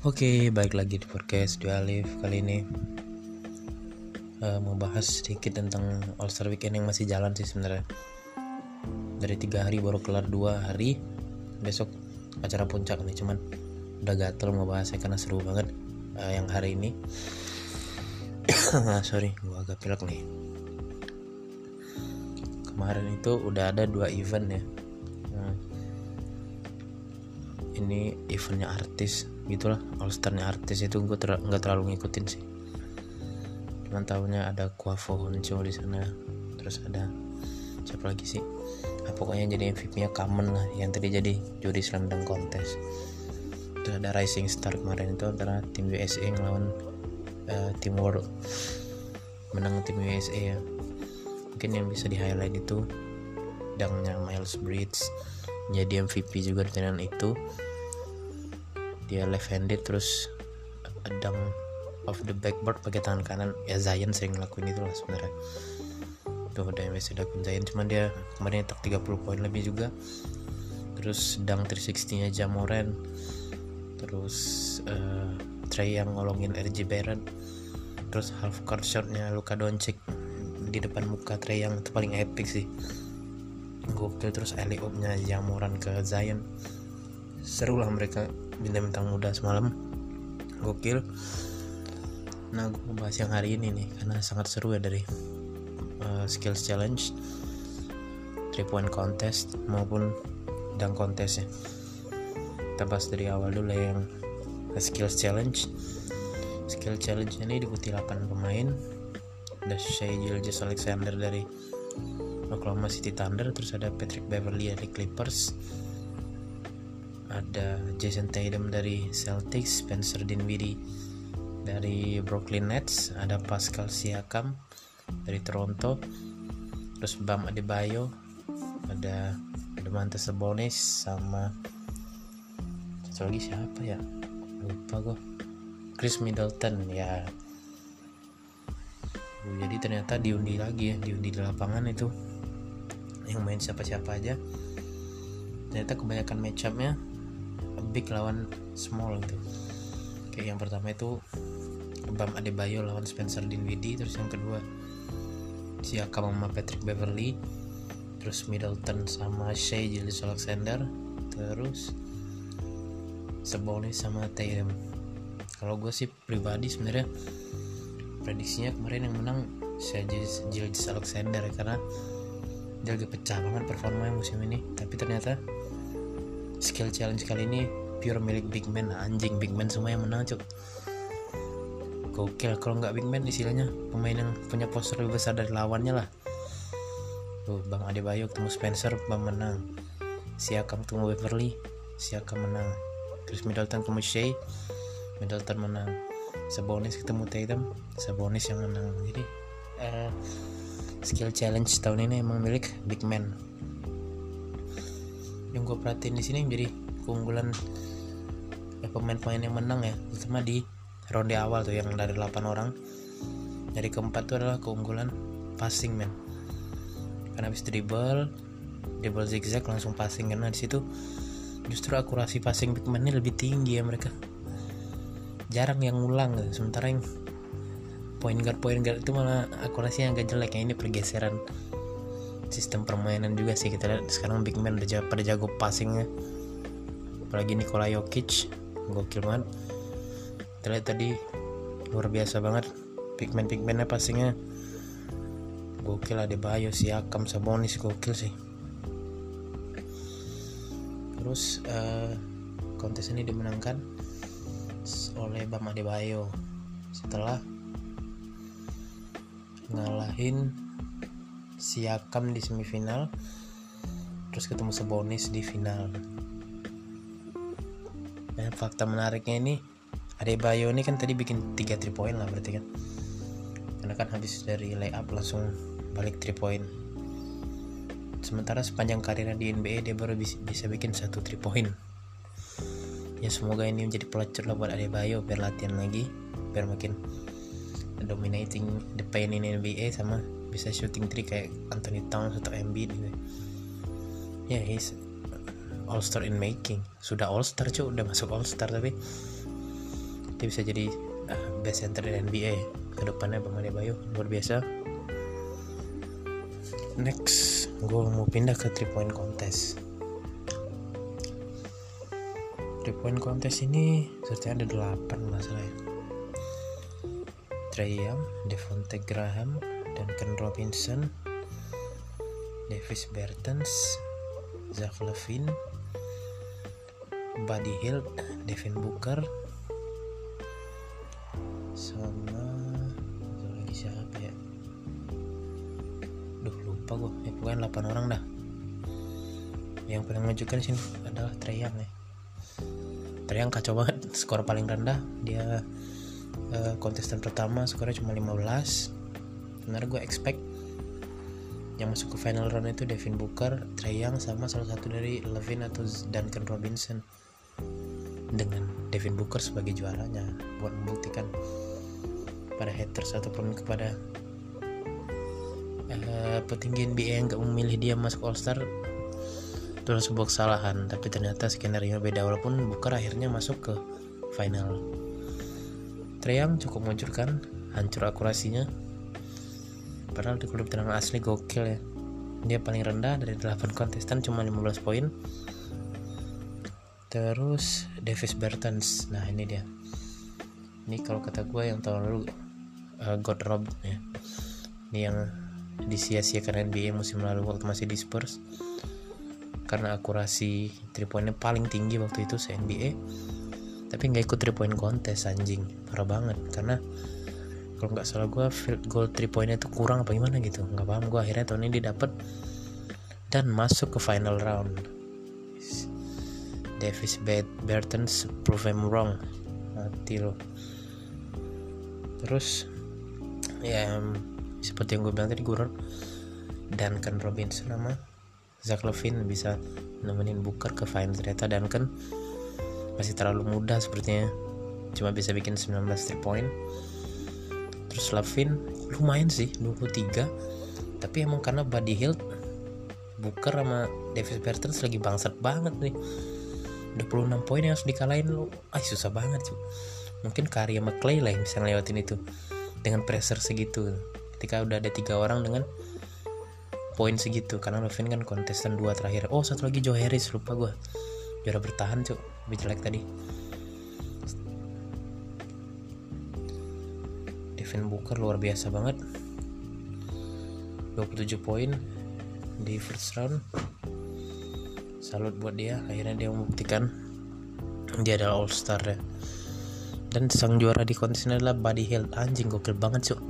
Oke, balik lagi di podcast Dua Alif kali ini uh, mau bahas sedikit tentang All Star Weekend yang masih jalan sih sebenarnya. Dari tiga hari baru kelar dua hari, besok acara puncak nih cuman udah gatel mau bahasnya karena seru banget uh, yang hari ini. Sorry, gua agak pilek nih. Kemarin itu udah ada dua event ya. Ini eventnya artis gitulah all starnya artis itu gue ter nggak terlalu ngikutin sih. Cuman tahunya ada Quavo Honcho di sana terus ada siapa lagi sih? Nah, pokoknya jadi MVP nya Kamen lah yang tadi jadi juri slam dunk contest terus ada Rising Star kemarin itu antara tim USA ngelawan uh, tim World. Menang tim USA ya. Mungkin yang bisa di highlight itu dangnya Miles Bridges jadi MVP juga tahun itu dia left handed terus dunk off the backboard pakai tangan kanan. Ya Zion sering ngelakuin itu lah sebenarnya. Tuh udah biasa dilakuin Zion. Cuman dia kemarin tak 30 poin lebih juga. Terus dunk 360 nya Jamoran. Terus uh, Trey yang ngolongin RJ Barrett. Terus half court shotnya Luka Doncic. Di depan muka Trey yang itu paling epic sih. Gokil. Terus alley nya Jamoran ke Zion. Seru lah mereka bintang-bintang muda semalam. Gokil. Nah gue mau bahas yang hari ini nih karena sangat seru ya dari uh, skills challenge three point contest maupun dunk contest ya. Kita bahas dari awal dulu ya yang skills challenge. Skill challenge ini diikuti 8 pemain. Ada Shea Gilgis Alexander dari Oklahoma City Thunder terus ada Patrick Beverly dari Clippers ada Jason Tatum dari Celtics, Spencer Dinwiddie dari Brooklyn Nets, ada Pascal Siakam dari Toronto, terus Bam Adebayo, ada Domantas Sabonis sama satu lagi siapa ya? Lupa gue. Chris Middleton ya. Jadi ternyata diundi lagi ya, diundi di lapangan itu yang main siapa-siapa aja. Ternyata kebanyakan matchupnya big lawan small gitu. Kayak yang pertama itu Bam Adebayo lawan Spencer Dinwiddie terus yang kedua Siakam sama Patrick Beverly terus Middleton sama Shea Gillis Alexander terus Sabonis sama Tatum. Kalau gue sih pribadi sebenarnya prediksinya kemarin yang menang Shea Gillis Alexander karena dia lagi pecah banget performanya musim ini. Tapi ternyata skill challenge kali ini pure milik big man. Anjing big man semua yang menang cuk. Gokil kalau nggak big man istilahnya pemain yang punya poster lebih besar dari lawannya lah. Tuh bang Adebayo ketemu Spencer bang menang. Siakam ketemu Beverly Siakam menang. Terus Middleton ketemu Shea Middleton menang. Sabonis ketemu Tatum Sabonis yang menang. Jadi uh, skill challenge tahun ini emang milik big man yang gue perhatiin di sini menjadi keunggulan ya, pemain-pemain yang menang ya. Terutama di ronde awal tuh yang dari 8 orang. Dari keempat tuh adalah keunggulan passing man karena habis dribble dribble zigzag langsung passing. Karena di situ justru akurasi passing big man lebih tinggi ya mereka. Jarang yang ngulang gitu. sementara yang point guard point guard itu malah akurasinya agak jelek ya. Ini pergeseran sistem permainan juga sih kita lihat. Sekarang big man udah pada jago passingnya. Apalagi Nikola Jokic gokil banget. Kita lihat tadi luar biasa banget. Big man big mannya passingnya. Gokil ada Bayo Siakam Sabonis gokil sih. Terus uh, kontes ini dimenangkan oleh Bam Adebayo. Setelah ngalahin Siakam di semifinal terus ketemu Sebonis di final. Dan fakta menariknya ini Adebayo ini kan tadi bikin 3 3 point lah berarti kan. Karena kan habis dari layup langsung balik 3 point. Sementara sepanjang karirnya di NBA dia baru bisa, bikin satu 3 point. Ya semoga ini menjadi pelacur lah buat Adebayo biar latihan lagi biar makin dominating the paint in NBA sama bisa shooting three kayak Anthony Towns atau Embiid gitu. Ya yeah, he's all star in making. Sudah all star cuy udah masuk all star tapi dia bisa jadi uh, best center di NBA ke depannya Bang Adebayo luar biasa. Next gue mau pindah ke three point contest. Three point contest ini serta ada 8 masalah ya. Trey Young, Devonte Graham, Duncan Robinson, Davis Bertens, Zach Levine, Buddy Hield, Devin Booker, sama lagi siapa ya? Duh lupa gue, ya pokoknya 8 orang dah. Yang paling menunjukkan sini adalah Trey Young ya. Trey Young kacau banget, skor paling rendah dia uh, kontestan pertama skornya cuma 15 sebenarnya gue expect yang masuk ke final round itu Devin Booker, Trey Young sama salah satu dari Levin atau Duncan Robinson. Dengan Devin Booker sebagai juaranya buat membuktikan pada haters ataupun kepada uh, petinggi NBA yang gak memilih dia masuk All Star itu sebuah kesalahan. Tapi ternyata skenario beda walaupun Booker akhirnya masuk ke final. Treyang cukup menghancurkan, hancur akurasinya. Padahal di klub tenang asli gokil ya. Dia paling rendah dari 8 kontestan cuma 15 poin. Terus Davis Bertans. Nah, ini dia. Ini kalau kata gue yang tahun lalu uh, God Rob ya. Ini yang disia-siakan NBA musim lalu waktu masih di Spurs. Karena akurasi 3 poinnya paling tinggi waktu itu se NBA tapi nggak ikut 3 point kontes anjing parah banget karena kalau nggak salah gue field goal 3 pointnya itu kurang apa gimana gitu. Nggak paham gue akhirnya tahun ini dapet dan masuk ke final round. Davis Bertens prove him wrong. Mati lo terus ya seperti yang gue bilang tadi gue dan kan Robinson sama Zach Levine bisa nemenin Booker ke final. Ternyata dan kan masih terlalu muda sepertinya. Cuma bisa bikin 19 3 point terus Lavin lumayan sih 23 tapi emang karena body Hill Booker sama Davis Bertens lagi bangsat banget nih. 26 poin yang harus dikalahin lo ah susah banget cuy mungkin karya McClay lah yang bisa ngelewatin itu. Dengan pressure segitu. Ketika udah ada tiga orang dengan poin segitu. Karena Levin kan kontestan dua terakhir. Oh satu lagi Joe Harris lupa gue juara bertahan cuy lebih jelek tadi Devin Booker luar biasa banget. 27 poin di first round. Salut buat dia akhirnya dia membuktikan dia adalah all star ya. Dan sang juara di kontes ini adalah Buddy Hield. Anjing gokil banget cuy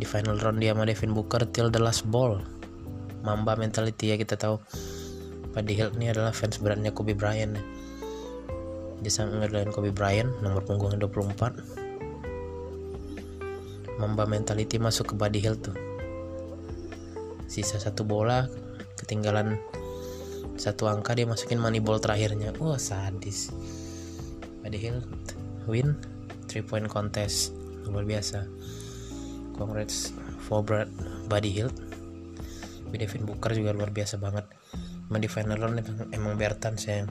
di final round dia sama Devin Booker till the last ball. Mamba mentality ya kita tahu. Buddy Hield ini adalah fans beratnya Kobe Bryant ya. Dia sangat ngedalain Kobe Bryant nomor punggungnya 24 Mamba mentality masuk ke body hill tuh. Sisa satu bola ketinggalan satu angka dia masukin money ball terakhirnya. Wah oh, sadis. Body hill win 3 point contest. Luar biasa. Congrats for Buddy Hill Devin Booker juga luar biasa banget. Emang di final round emang Bertans yang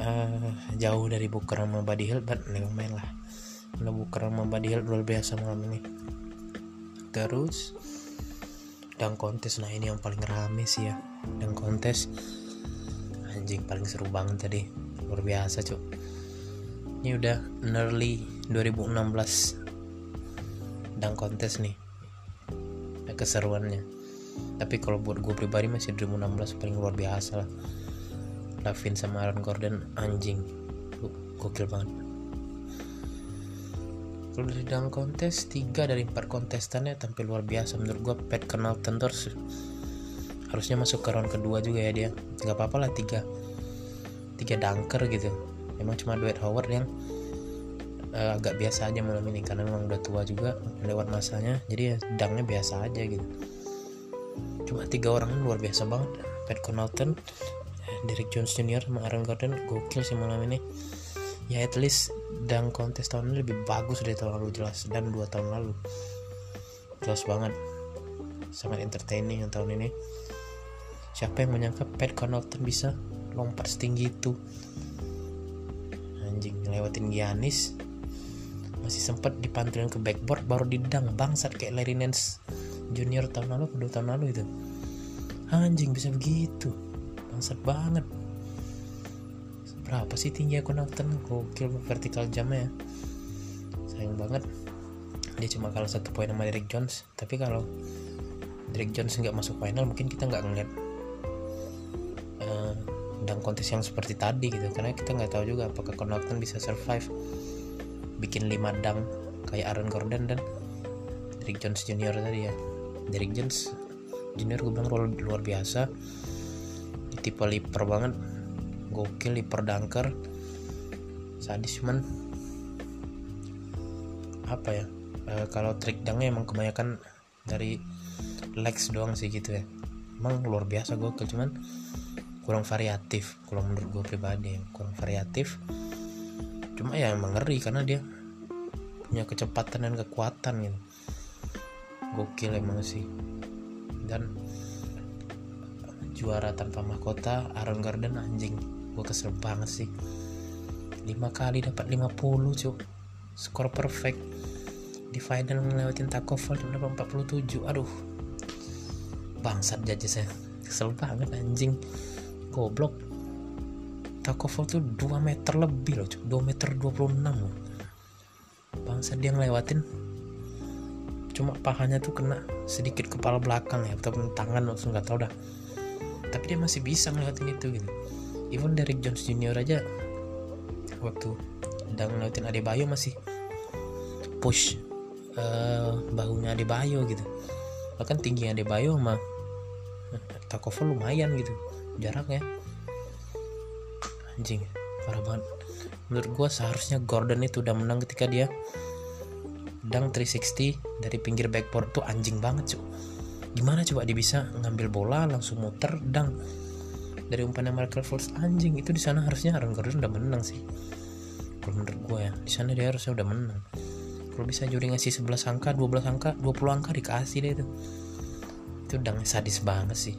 uh, jauh dari Booker sama Buddy Hill but main lah sama Buddy Hill luar biasa malam ini. Terus dan kontes. Nah ini yang paling rame sih ya. Dan kontes. Anjing paling seru banget tadi. Luar biasa cuk. Ini udah early 2016 dan kontes nih. Keseruannya. Tapi kalau buat gue pribadi masih 2016 paling luar biasa lah. Lavin sama Aaron Gordon anjing. Gokil banget kalau dari dalam kontes 3 dari 4 kontestannya tampil luar biasa. Menurut gue Pat Connaughton terus harusnya masuk ke round kedua juga ya dia. Nggak apa-apa lah tiga tiga dunker gitu. Emang cuma Dwight Howard yang uh, agak biasa aja malam ini karena memang udah tua juga lewat masanya. Jadi ya dangnya biasa aja gitu. Cuma tiga orang luar biasa banget. Pat Connaughton Derek Jones Jr. sama Aaron Gordon gokil sih malam ini ya at least dan kontes tahun ini lebih bagus dari tahun lalu jelas. Dan dua tahun lalu. Jelas banget. Sangat entertaining yang tahun ini. Siapa yang menyangka Pat Connaughton bisa lompat setinggi itu? Anjing ngelewatin Giannis. Masih sempat dipantulin ke backboard baru didang. Bangsat kayak Larry Nance junior tahun lalu kedua tahun lalu itu. Anjing bisa begitu. Bangsat banget berapa sih tinggi aku nonton? Gokil vertical jamnya ya. Sayang banget. Dia cuma kalah satu poin sama Derek Jones. Tapi kalau Derek Jones nggak masuk final mungkin kita nggak ngeliat uh, kontes yang seperti tadi gitu. Karena kita nggak tahu juga apakah Connaughton bisa survive. Bikin 5 dang kayak Aaron Gordon dan Derek Jones Junior tadi ya. Derek Jones Junior gue bilang luar biasa. Tipe liper banget gokil liper dunker sadis cuman. Apa ya? E, kalau trick dangnya emang kebanyakan dari legs doang sih gitu ya. Emang luar biasa gokil cuman kurang variatif. Kalau menurut gue pribadi ya. kurang variatif. Cuma ya emang ngeri karena dia punya kecepatan dan kekuatan gitu. Gokil emang sih. Dan juara tanpa mahkota Aaron Garden anjing gue kesel banget sih. 5 kali dapat 50 cuk. Skor perfect. Di final ngelewatin Takovol dapat 47 aduh. Bangsat jaja saya. Kesel banget anjing. Goblok. Takovol tuh 2 meter lebih loh 2 meter 26 loh. Bangsat dia ngelewatin. Cuma pahanya tuh kena sedikit kepala belakang ya atau tangan langsung nggak tau dah. Tapi dia masih bisa ngelewatin itu gitu even Derek Jones Junior aja waktu udah ngelewatin Adebayo masih push uh, bahunya Adebayo gitu. Bahkan tingginya Adebayo sama Takovol lumayan gitu jaraknya anjing parah banget. Menurut gue seharusnya Gordon itu udah menang ketika dia dang 360 dari pinggir backboard tuh anjing banget cuy gimana coba dia bisa ngambil bola langsung muter dang dari umpannya Michael Fultz anjing itu di sana harusnya Aaron Gordon udah menang sih. Kalau menurut gue ya di sana dia harusnya udah menang. Kalau bisa juri ngasih 11 angka 12 angka 20 angka dikasih deh itu. Itu udah sadis banget sih.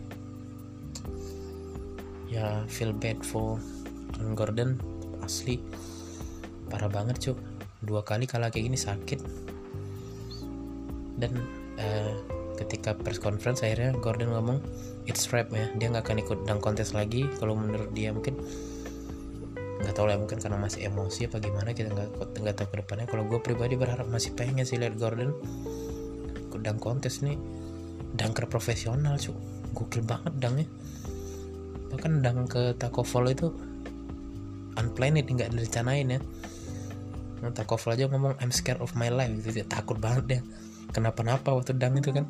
Ya feel bad for Aaron Gordon asli. Parah banget cuk. Dua kali kalah kayak gini sakit. Dan uh, ketika press conference akhirnya Gordon ngomong it's rap ya dia nggak akan ikut dang kontes lagi. Kalau menurut dia mungkin nggak tahu lah mungkin karena masih emosi apa gimana kita nggak nggak tahu ke depannya. Kalau gue pribadi berharap masih pengen sih lihat Gordon ikut dang kontes nih. Dangker profesional cuy gokil banget dangnya. Bahkan dang ke Taco Fall itu unplanned nggak direncanain ya. Nah, Taco Fall aja ngomong I'm scared of my life. Gitu dia takut banget dia kenapa-napa waktu dang itu kan.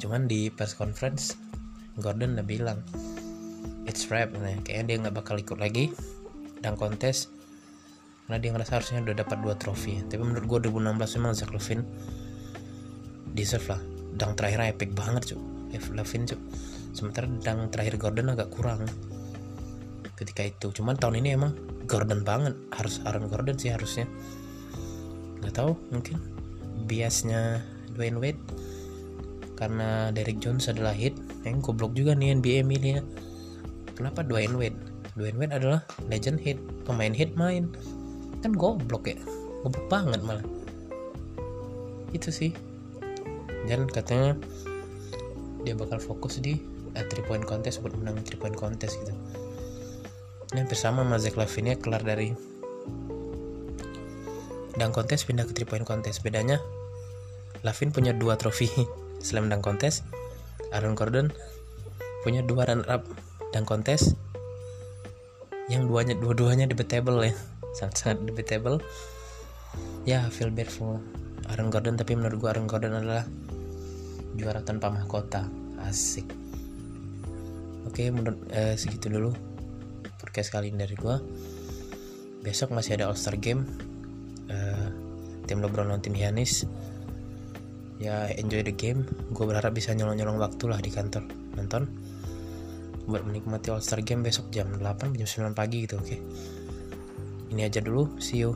Cuman di press conference Gordon udah bilang it's rap nah, kayaknya dia nggak bakal ikut lagi dan kontes karena dia ngerasa harusnya udah dapat dua trofi. Tapi menurut gue 2016 memang Zach Levine deserve lah. Dang terakhir epic banget cuy Levine cuy sementara dang terakhir Gordon agak kurang ketika itu. Cuman tahun ini emang Gordon banget. Harus Aaron Gordon sih harusnya. Nggak tahu mungkin biasnya Dwayne Wade. Karena Derek Jones adalah hit yang goblok juga nih NBA milih kenapa Dwayne Wade? Dwayne Wade adalah legend hit pemain hit main. Kan goblok ya goblok banget malah. Itu sih. Dan katanya dia bakal fokus di uh, three point contest buat menang three point contest gitu. Ini bersama sama Zach Lavine kelar dari dan kontes pindah ke three point contest. Bedanya Lavin punya dua trofi slam dunk contest Aaron Gordon punya dua runner up dunk contest yang duanya dua-duanya debatable ya sangat-sangat debatable ya feel bad for Aaron Gordon tapi menurut gua Aaron Gordon adalah juara tanpa mahkota. Asik. Oke menurut eh, segitu dulu podcast kali ini dari gua. Besok masih ada All Star Game. Uh, tim LeBron lawan tim Giannis ya enjoy the game. Gue berharap bisa nyolong-nyolong waktu lah di kantor. Nonton. Buat menikmati All Star Game besok jam 8 jam 9 pagi gitu oke. Okay? ini aja dulu. See you